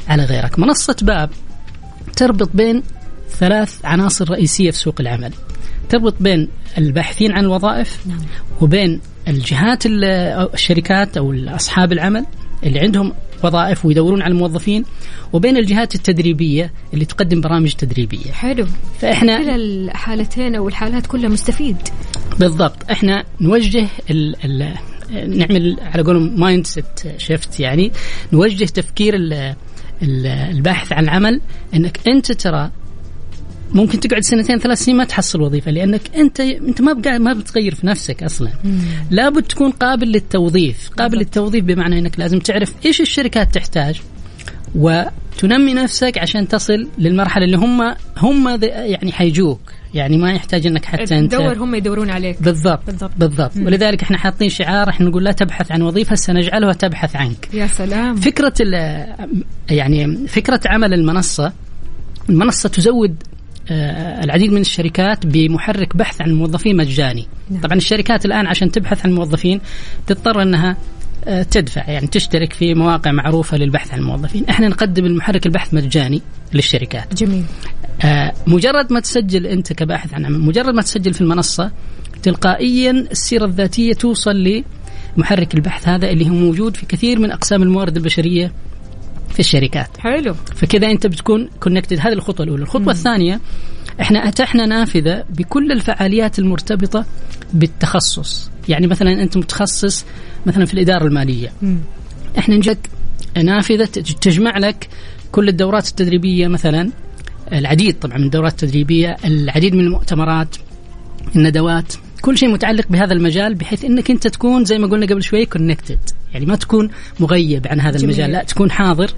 على غيرك. منصة باب تربط بين ثلاث عناصر رئيسية في سوق العمل. تربط بين الباحثين عن الوظائف نعم. وبين الجهات الشركات أو أصحاب العمل اللي عندهم وظائف ويدورون على الموظفين وبين الجهات التدريبية اللي تقدم برامج تدريبية. حلو. فإحنا كلا الحالتين أو الحالات كلها مستفيد. بالضبط. إحنا نوجه ال ال نعمل على قولهم mindset shift يعني نوجه تفكير ال ال الباحث عن العمل إنك أنت ترى ممكن تقعد سنتين ثلاث سنين ما تحصل وظيفة لأنك أنت أنت ما بقى ما بتغير في نفسك أصلا. لابد تكون قابل للتوظيف. قابل للتوظيف بمعنى إنك لازم تعرف إيش الشركات تحتاج وتنمي نفسك عشان تصل للمرحلة اللي هم هم يعني حيجوك. يعني ما يحتاج إنك حتى أنت تدور هم يدورون عليك. بالضبط بالضبط. بالضبط, بالضبط. ولذلك إحنا حاطين شعار إحنا نقول لا تبحث عن وظيفة سنجعلها تبحث عنك. يا سلام. فكرة يعني فكرة عمل المنصة المنصة تزود العديد من الشركات بمحرك بحث عن موظفين مجاني. نعم. طبعا الشركات الآن عشان تبحث عن موظفين تضطر إنها آه، تدفع يعني تشترك في مواقع معروفة للبحث عن الموظفين إحنا نقدم المحرك البحث مجاني للشركات. جميل. آه، مجرد ما تسجل أنت كباحث عن عمل مجرد ما تسجل في المنصة تلقائيا السيرة الذاتية توصل لمحرك البحث هذا اللي هو موجود في كثير من أقسام الموارد البشرية في الشركات. حلو. فكذا أنت بتكون كونكتد هذه الخطوة الأولى. الخطوة الثانية إحنا أتحنا نافذة بكل الفعاليات المرتبطة بالتخصص. يعني مثلا أنت متخصص مثلا في الإدارة المالية. مم. إحنا نجيك نافذة تج- تجمع لك كل الدورات التدريبية مثلا. العديد طبعا من الدورات التدريبية العديد من المؤتمرات الندوات. كل شيء متعلق بهذا المجال بحيث إنك أنت تكون زي ما قلنا قبل شوي connected يعني ما تكون مغيب عن هذا جميل. المجال لا تكون حاضر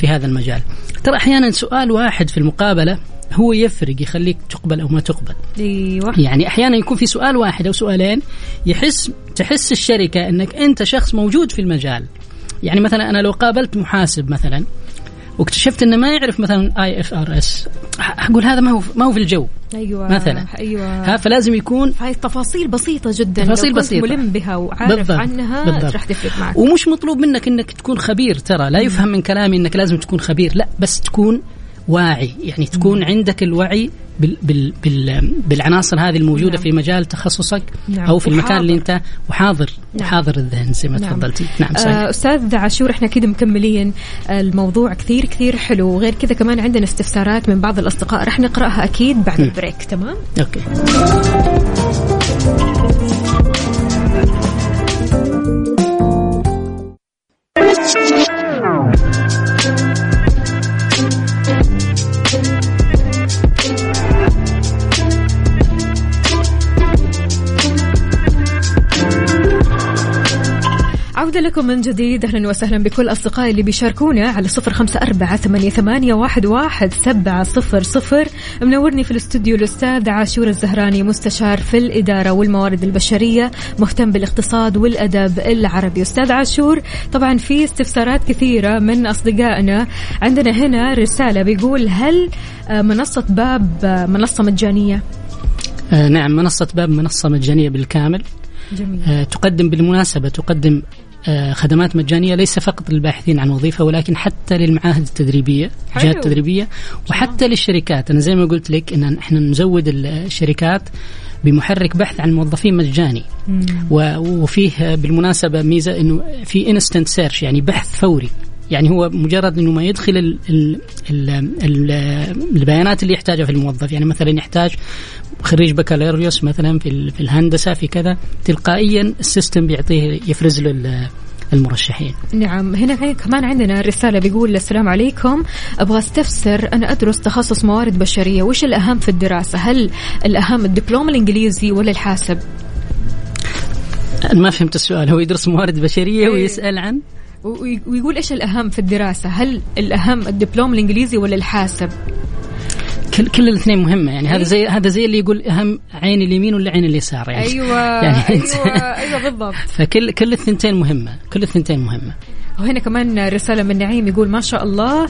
في هذا المجال. ترى أحيانا سؤال واحد في المقابلة هو يفرق يخليك تقبل أو ما تقبل. أيوه. يعني أحيانا يكون في سؤال واحد أو سؤالين يحس تحس الشركة إنك أنت شخص موجود في المجال. يعني مثلا أنا لو قابلت محاسب مثلا واكتشفت إنه ما يعرف مثلا IFRS أقول هذا ما هو ما هو في الجو أيوه مثلا. أيوه ها فلازم يكون هاي التفاصيل بسيطة جدا تفاصيل بسيطة. ملم بها وعارف بالضبط. عنها بالضبط. راح تفرق معك ومش مطلوب منك إنك تكون خبير ترى لا يفهم من كلامي إنك لازم تكون خبير لا بس تكون واعي يعني تكون عندك الوعي بال بال بال بالعناصر هذه الموجودة نعم. في مجال تخصصك نعم. أو في المكان اللي وحاضر. أنت وحاضر نعم. وحاضر الذهن زي ما نعم. تفضلتي نعم صحيح آه أستاذ عاشور إحنا كده مكملين آه، الموضوع كثير كثير حلو وغير كذا كمان عندنا استفسارات من بعض الأصدقاء راح نقرأها أكيد بعد ال break تمام okay عودة لكم من جديد. أهلا وسهلا بكل أصدقائي اللي بيشاركونا على صفر خمسة أربعة ثمانية, ثمانية واحد, واحد سبعة صفر صفر. منورني في الاستوديو الأستاذ عاشور الزهراني مستشار في الإدارة والموارد البشرية مهتم بالاقتصاد والأدب العربي. أستاذ عاشور طبعا في استفسارات كثيرة من أصدقائنا. عندنا هنا رسالة بيقول هل منصة باب منصة مجانية؟ آه نعم منصة باب منصة مجانية بالكامل. جميل. آه تقدم بالمناسبة تقدم خدمات مجانية ليس فقط للباحثين عن وظيفة ولكن حتى للمعاهد التدريبية. الجهات التدريبية وحتى للشركات. أنا زي ما قلت لك إن إحنا نزود الشركات بمحرك بحث عن موظفين مجاني. و- وفيه بالمناسبة ميزة إنه في instant search يعني بحث فوري. يعني هو مجرد إنه ما يدخل ال ال ال ال البيانات اللي يحتاجها في الموظف. يعني مثلا يحتاج خريج بكالوريوس مثلا في في الهندسة في كذا تلقائيا السيستم بيعطيه يفرز له ال- المرشحين. نعم. هنا كمان عندنا رسالة بيقول السلام عليكم. أبغى أستفسر. أنا أدرس تخصص موارد بشرية. وش الأهم في الدراسة؟ هل الأهم الدبلوم الإنجليزي ولا الحاسب؟ أنا ما فهمت السؤال. هو يدرس موارد بشرية إيه. ويسأل عن؟ ويقول إيش الأهم في الدراسة؟ هل الأهم الدبلوم الإنجليزي ولا الحاسب؟ كل كل الاثنين مهمة يعني. إيه. هذا زي هذا زي اللي يقول أهم عين اليمين ولا عين اليسار يعني. أيوة يعني أيوة أيوة بالضبط. فكل كل الثنتين مهمة. كل الثنتين مهمة. وهنا كمان رسالة من نعيم يقول ما شاء الله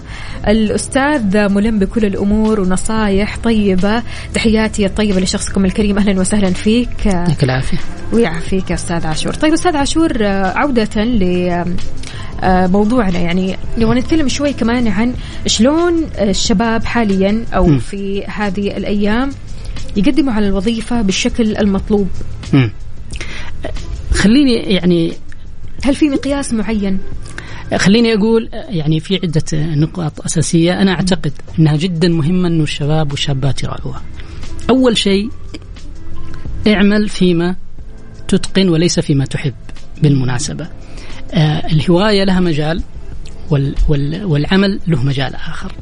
الأستاذ ملم بكل الأمور ونصايح طيبة. تحياتي الطيبة لشخصكم الكريم. أهلا وسهلا فيك. يعطيك العافية. ويعافيك يا أستاذ عاشور. طيب أستاذ عاشور عودة ل موضوعنا يعني نبغى نتكلم شوي كمان عن شلون الشباب حاليا أو مم. في هذه الأيام يقدموا على الوظيفة بالشكل المطلوب مم. خليني يعني هل في مقياس معين؟ خليني أقول يعني في عدة نقاط أساسية أنا أعتقد أنها جدا مهمة أنه الشباب والشابات يراعوها. أول شيء اعمل فيما تتقن وليس فيما تحب بالمناسبة. آه الهواية لها مجال وال وال والعمل له مجال آخر.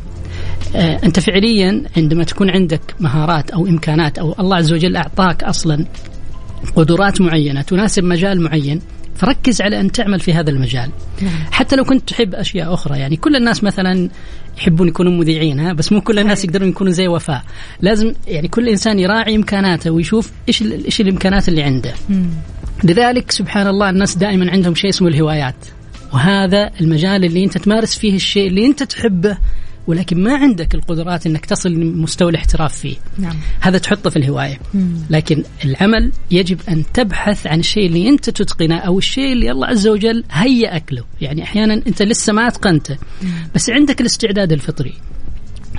آه أنت فعليا عندما تكون عندك مهارات أو إمكانات أو الله عز وجل أعطاك أصلا قدرات معينة تناسب مجال معين فركز على أن تعمل في هذا المجال. حتى لو كنت تحب أشياء أخرى يعني كل الناس مثلا يحبون يكونوا مذيعين ها بس مو كل الناس يقدرون يكونوا زي وفاء. لازم يعني كل إنسان يراعي إمكاناته ويشوف إيش إيش الإمكانات اللي عنده. لذلك سبحان الله الناس دائما عندهم شيء اسمه الهوايات. وهذا المجال اللي أنت تمارس فيه الشيء اللي أنت تحبه ولكن ما عندك القدرات إنك تصل لمستوى الاحتراف فيه. نعم. هذا تحطه في الهواية. لكن العمل يجب أن تبحث عن الشيء اللي أنت تتقنه أو الشيء اللي الله عز وجل هيأك له. يعني أحيانا أنت لسه ما أتقنته بس عندك الاستعداد الفطري.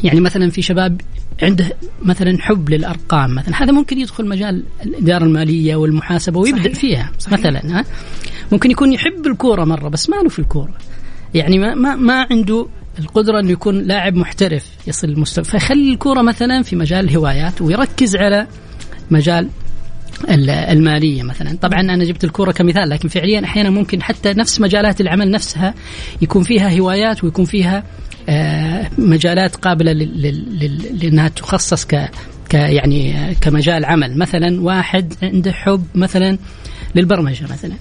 يعني مثلا في شباب عنده مثلا حب للأرقام مثلا. هذا ممكن يدخل مجال الإدارة المالية والمحاسبة ويبدا صحيح. فيها صحيح. مثلا ها. ممكن يكون يحب الكورة مرة بس ما له في الكورة. يعني ما ما, ما عنده القدرة إنه يكون لاعب محترف يصل للمستوى فيخلي الكورة مثلا في مجال الهوايات ويركز على مجال ال- المالية مثلا. طبعا أنا جبت الكورة كمثال لكن فعليا أحيانا ممكن حتى نفس مجالات العمل نفسها يكون فيها هوايات ويكون فيها آه، مجالات قابلة لأنها تخصص ك يعني آه، كمجال عمل. مثلا واحد عنده حب مثلا للبرمجة مثلا.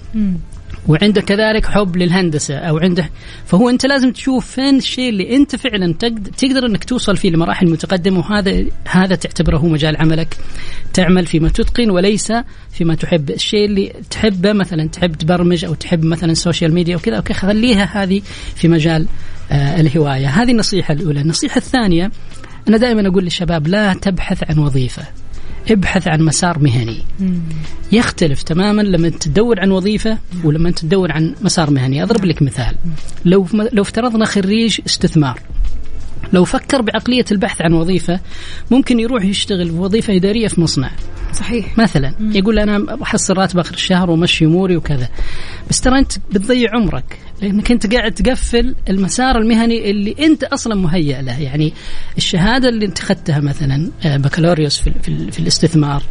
وعنده كذلك حب للهندسة أو عنده فهو أنت لازم تشوف فين الشيء اللي أنت فعلا تقدر, أنك توصل فيه لمراحل متقدمة وهذا هذا تعتبره هو مجال عملك تعمل فيما تتقن وليس فيما تحب. الشيء اللي تحبه مثلا تحب تبرمج أو تحب مثلا ال social media وكذا okay خليها هذه في مجال آه الهواية. هذه النصيحة الأولى. النصيحة الثانية أنا دائما أقول للشباب لا تبحث عن وظيفة. ابحث عن مسار مهني. يختلف تماما لما تدور عن وظيفة ولما تدور عن مسار مهني. أضرب لك مثال. لو لو افترضنا خريج استثمار. لو فكر بعقلية البحث عن وظيفة ممكن يروح يشتغل في وظيفة إدارية في مصنع. صحيح. مثلا يقول أنا بحصل راتب آخر الشهر ومشي أموري وكذا. بس ترى أنت بتضيع عمرك لأنك أنت قاعد تقفل المسار المهني اللي أنت أصلا مهيئ له. يعني الشهادة اللي أنت اخذتها مثلا آه، بكالوريوس في, في, في الاستثمار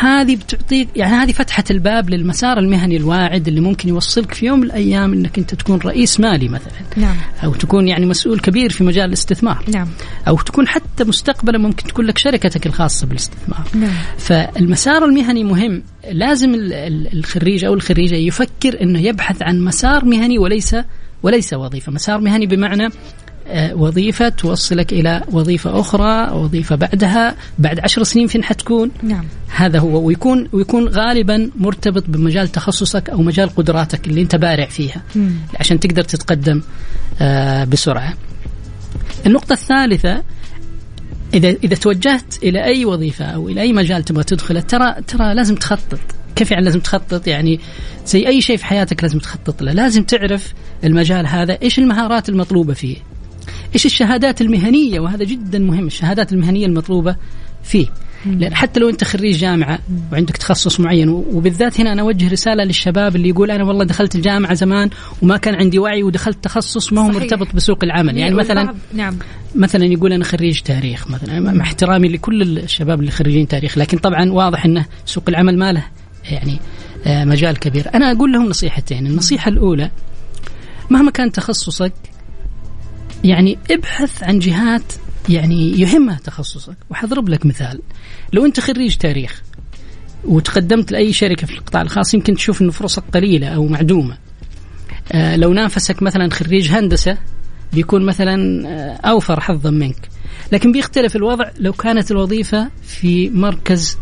هذه بتعطيك يعني هذه فتحه الباب للمسار المهني الواعد اللي ممكن يوصلك في يوم من الأيام إنك أنت تكون رئيس مالي مثلا. نعم. أو تكون يعني مسؤول كبير في مجال الاستثمار. نعم. أو تكون حتى مستقبلا ممكن تكون لك شركتك الخاصة بالاستثمار. نعم. فالمسار المهني مهم لازم ال- ال- الخريج أو الخريجة يفكر إنه يبحث عن مسار مهني وليس وليس وظيفة، مسار مهني بمعنى آه، وظيفة توصلك إلى وظيفة أخرى، وظيفة بعدها، بعد عشر سنين فين حتكون؟ نعم هذا هو ويكون ويكون غالبا مرتبط بمجال تخصصك أو مجال قدراتك اللي أنت بارع فيها مم. عشان تقدر تتقدم آه، بسرعة. النقطة الثالثة إذا إذا توجهت إلى أي وظيفة أو إلى أي مجال تبغى تدخله ترى ترى لازم تخطط. كيف يعني لازم تخطط؟ يعني زي أي شيء في حياتك لازم تخطط له. لازم تعرف المجال هذا إيش المهارات المطلوبة فيه؟ إيش الشهادات المهنية؟ وهذا جدا مهم الشهادات المهنية المطلوبة فيه. لأن حتى لو أنت خريج جامعة وعندك تخصص معين وبالذات هنا أنا أوجه رسالة للشباب اللي يقول أنا والله دخلت الجامعة زمان وما كان عندي وعي ودخلت تخصص ما هو صحيح. مرتبط بسوق العمل. يعني مثلا نعم. مثلا يقول أنا خريج تاريخ مثلا. مع احترامي لكل الشباب اللي خريجين تاريخ لكن طبعا واضح إنه سوق العمل ما له يعني آه، مجال كبير. أنا أقول لهم نصيحتين. النصيحة الأولى مهما كان تخصصك يعني ابحث عن جهات يعني يهمها تخصصك. وحضرب لك مثال. لو أنت خريج تاريخ وتقدمت لأي شركة في القطاع الخاص يمكن تشوف إنه فرصك قليلة أو معدومة. آه، لو نافسك مثلا خريج هندسة بيكون مثلا آه، أوفر حظا منك. لكن بيختلف الوضع لو كانت الوظيفة في مركز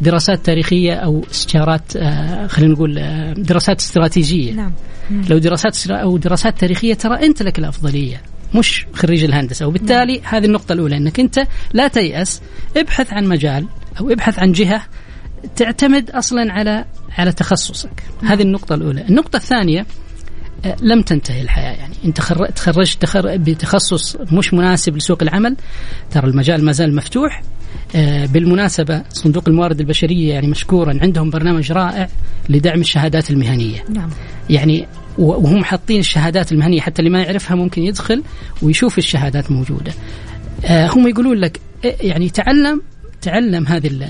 دراسات تاريخية أو استشارات آه، خلينا نقول آه، دراسات استراتيجية. نعم. لو دراسات أو دراسات تاريخية ترى أنت لك الأفضلية مش خريج الهندسة. وبالتالي نعم. هذه النقطة الأولى إنك أنت لا تيأس ابحث عن مجال أو ابحث عن جهة تعتمد أصلا على على تخصصك. نعم. هذه النقطة الأولى. النقطة الثانية لم تنتهي الحياة يعني. انت خر- تخرجت تخر- بتخصص مش مناسب لسوق العمل ترى المجال ما زال مفتوح. آه، بالمناسبة صندوق الموارد البشرية يعني مشكورا عندهم برنامج رائع لدعم الشهادات المهنية. نعم. يعني وهم حاطين الشهادات المهنية حتى اللي ما يعرفها ممكن يدخل ويشوف الشهادات موجودة. آه، هم يقولون لك إيه، يعني تعلم تعلم هذه ال-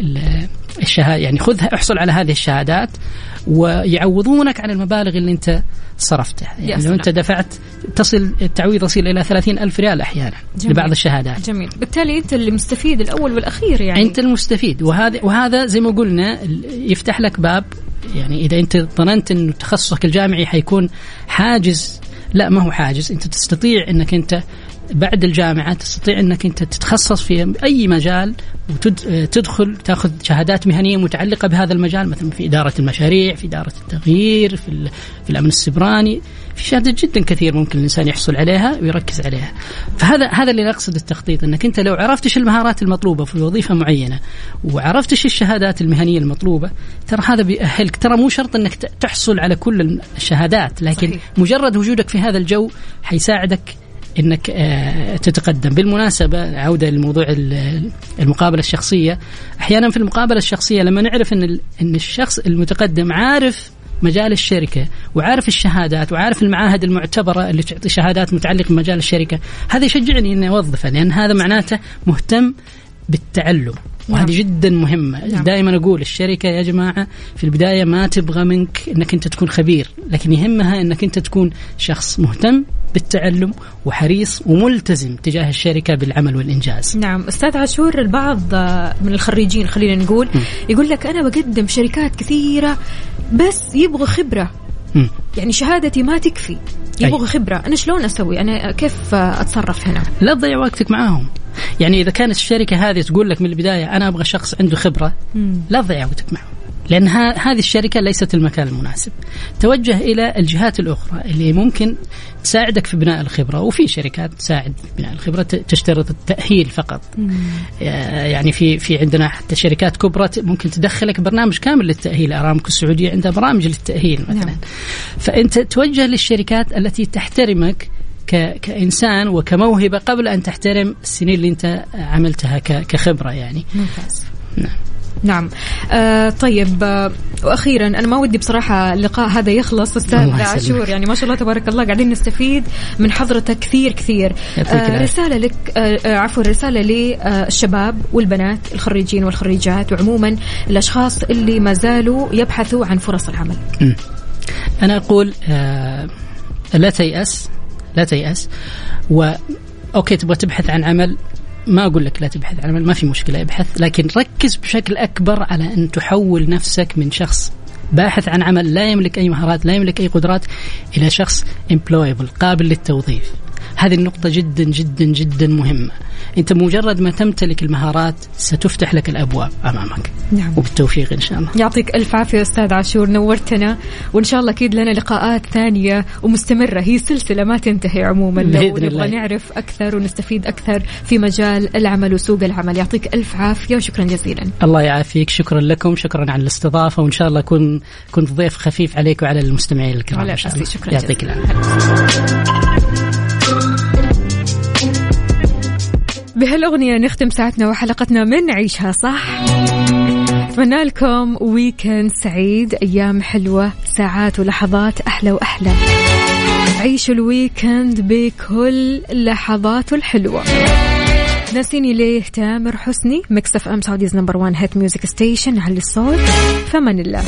ال- الشهاده يعني خذها احصل على هذه الشهادات ويعوضونك عن المبالغ اللي انت صرفتها. يعني لو. انت دفعت تصل التعويض يصل إلى 30 ألف ريال أحيانا جميل. لبعض الشهادات. جميل. بالتالي أنت اللي مستفيد الأول والأخير يعني. أنت المستفيد. وهذا وهذا زي ما قلنا يفتح لك باب. يعني إذا أنت ظننت انه تخصصك الجامعي حيكون حاجز لا ما هو حاجز. أنت تستطيع إنك أنت بعد الجامعة تستطيع أنك أنت تتخصص في أي مجال وتدخل تأخذ شهادات مهنية متعلقة بهذا المجال مثلا في إدارة المشاريع في إدارة التغيير في, في الأمن السبراني في شهادات جدا كثير ممكن الإنسان يحصل عليها ويركز عليها فهذا هذا اللي نقصد التخطيط أنك أنت لو عرفت إيش المهارات المطلوبة في وظيفة معينة وعرفت إيش الشهادات المهنية المطلوبة ترى هذا بيأهلك ترى مو شرط أنك تحصل على كل الشهادات لكن صحيح. مجرد وجودك في هذا الجو حيساعدك إنك آه، تتقدم. بالمناسبة عودة لموضوع ال- المقابلة الشخصية. أحيانا في المقابلة الشخصية لما نعرف إن إن الشخص المتقدم عارف مجال الشركة وعارف الشهادات وعارف المعاهد المعتبرة اللي تعطي شهادات متعلقة بمجال الشركة هذا يشجعني إني أوظفه لأن هذا معناته مهتم بالتعلم. وهذه جدا مهمة. نعم. دائما أقول الشركة يا جماعة في البداية ما تبغى منك أنك أنت تكون خبير لكن يهمها أنك أنت تكون شخص مهتم بالتعلم وحريص وملتزم تجاه الشركة بالعمل والإنجاز. نعم أستاذ عاشور البعض آه، من الخريجين خلينا نقول يقول لك أنا بقدم شركات كثيرة بس يبغوا خبرة. مم. يعني شهادتي ما تكفي يبغوا أي. خبرة. أنا شلون أسوي؟ أنا كيف آه، أتصرف هنا؟ لا تضيع وقتك معاهم. يعني إذا كانت الشركة هذه تقول لك من البداية أنا أبغى شخص عنده خبرة لا تضيع وقتك معهم. لأن ها- هذه الشركة ليست المكان المناسب توجه إلى الجهات الأخرى اللي ممكن تساعدك في بناء الخبرة وفي شركات تساعد في بناء الخبرة تشترط التأهيل فقط آه، يعني في في عندنا حتى شركات كبرى ممكن تدخلك برنامج كامل للتأهيل أرامكو السعودية عندها برامج للتأهيل مثلا نعم. فأنت توجه للشركات التي تحترمك ك... كإنسان وكموهبة قبل أن تحترم السنين اللي أنت عملتها. كخبرة يعني ممتاز نعم. نعم. آه طيب آه وأخيرا أنا ما ودي بصراحة اللقاء هذا يخلص أستاذ. عاشور. يعني ما شاء الله تبارك الله قاعدين نستفيد من حضرتك كثير كثير. آه. رسالة لك آه آه، عفوا رسالة للشباب والبنات الخريجين والخريجات وعموما الأشخاص اللي ما زالوا يبحثوا عن فرص العمل. أنا أقول آه لا تيأس لا تيأس و أوكي تبغى تبحث عن عمل ما أقول لك لا تبحث عن عمل ما في مشكلة ابحث لكن ركز بشكل أكبر على أن تحول نفسك من شخص باحث عن عمل لا يملك أي مهارات لا يملك أي قدرات إلى شخص employable قابل للتوظيف. هذه النقطة جدا جدا جدا مهمة. أنت مجرد ما تمتلك المهارات ستفتح لك الأبواب أمامك. نعم. وبالتوفيق إن شاء الله. يعطيك ألف عافية أستاذ عاشور نورتنا. وإن شاء الله أكيد لنا لقاءات ثانية ومستمرة. هي سلسلة ما تنتهي عموما. لو نبغى. نعرف أكثر ونستفيد أكثر في مجال العمل وسوق العمل. يعطيك ألف عافية وشكرا جزيلا. الله يعافيك. شكرا لكم. شكرا على الاستضافة. وإن شاء الله أكون كنت ضيف خفيف عليك وعلى المستمعين الكرام على شكرا يعطيك. العافية. بهالأغنية نختم ساعتنا وحلقتنا من عيشها صح. أتمنى لكم weekend سعيد أيام حلوة ساعات ولحظات أحلى وأحلى. عيشوا ال weekend بكل لحظاته الحلوة. ناسيني ليه تامر حسني Mix FM Saudi's number 1 hit music station على الصوت؟ فمن الله.